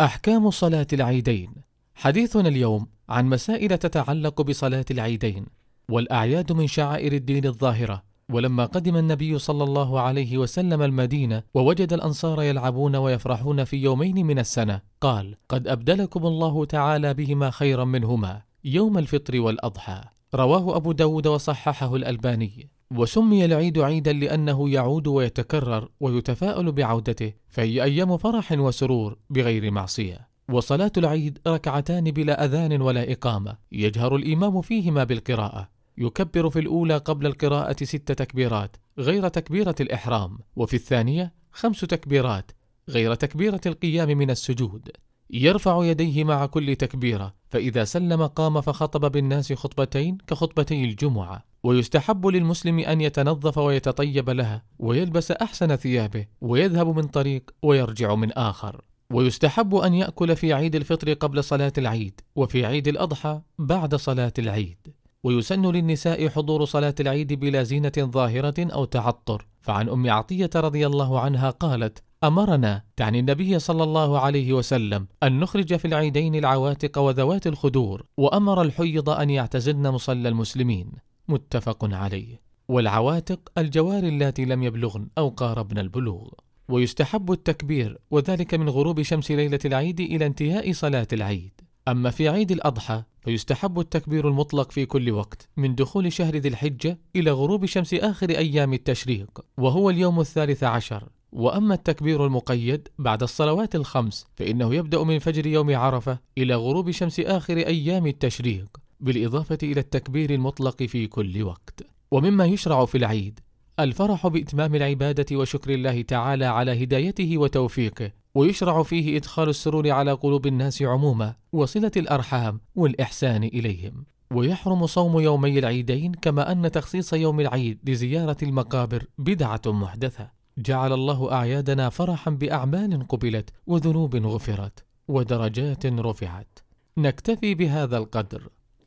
أحكام صلاة العيدين. حديثنا اليوم عن مسائل تتعلق بصلاة العيدين والأعياد من شعائر الدين الظاهرة. ولما قدم النبي صلى الله عليه وسلم المدينة ووجد الأنصار يلعبون ويفرحون في يومين من السنة قال قد أبدلكم الله تعالى بهما خيرا منهما يوم الفطر والأضحى. رواه أبو داود وصححه الألباني. وسمي العيد عيدا لأنه يعود ويتكرر ويتفاءل بعودته فهي أيام فرح وسرور بغير معصية. وصلاة العيد ركعتان بلا أذان ولا إقامة. يجهر الإمام فيهما بالقراءة. يكبر في الأولى قبل القراءة ست تكبيرات غير تكبيرة الإحرام. وفي الثانية خمس تكبيرات غير تكبيرة القيام من السجود. يرفع يديه مع كل تكبيرة فإذا سلم قام فخطب بالناس خطبتين كخطبتي الجمعة. ويستحب للمسلم أن يتنظف ويتطيب لها ويلبس أحسن ثيابه ويذهب من طريق ويرجع من آخر. ويستحب أن يأكل في عيد الفطر قبل صلاة العيد وفي عيد الأضحى بعد صلاة العيد. ويسن للنساء حضور صلاة العيد بلا زينة ظاهرة أو تعطر. فعن أم عطية رضي الله عنها قالت أمرنا تعني النبي صلى الله عليه وسلم أن نخرج في العيدين العواتق وذوات الخدور وأمر الحيض أن يعتزلن مصلى المسلمين. متفق عليه. والعواتق الجوار اللاتي لم يبلغن أو قاربن البلوغ. ويستحب التكبير وذلك من غروب شمس ليلة العيد إلى انتهاء صلاة العيد. أما في عيد الأضحى فيستحب التكبير المطلق في كل وقت من دخول شهر ذي الحجة إلى غروب شمس آخر أيام التشريق وهو اليوم الثالث عشر. وأما التكبير المقيد بعد الصلوات الخمس فإنه يبدأ من فجر يوم عرفة إلى غروب شمس آخر أيام التشريق. بالإضافة إلى التكبير المطلق في كل وقت. ومما يشرع في العيد الفرح بإتمام العبادة وشكر الله تعالى على هدايته وتوفيقه ويشرع فيه إدخال السرور على قلوب الناس عموما وصلة الأرحام والإحسان إليهم. ويحرم صوم يومي العيدين كما أن تخصيص يوم العيد لزيارة المقابر بدعة محدثة. جعل الله أعيادنا فرحا بأعمال قبلت وذنوب غفرت ودرجات رفعت. نكتفي بهذا القدر.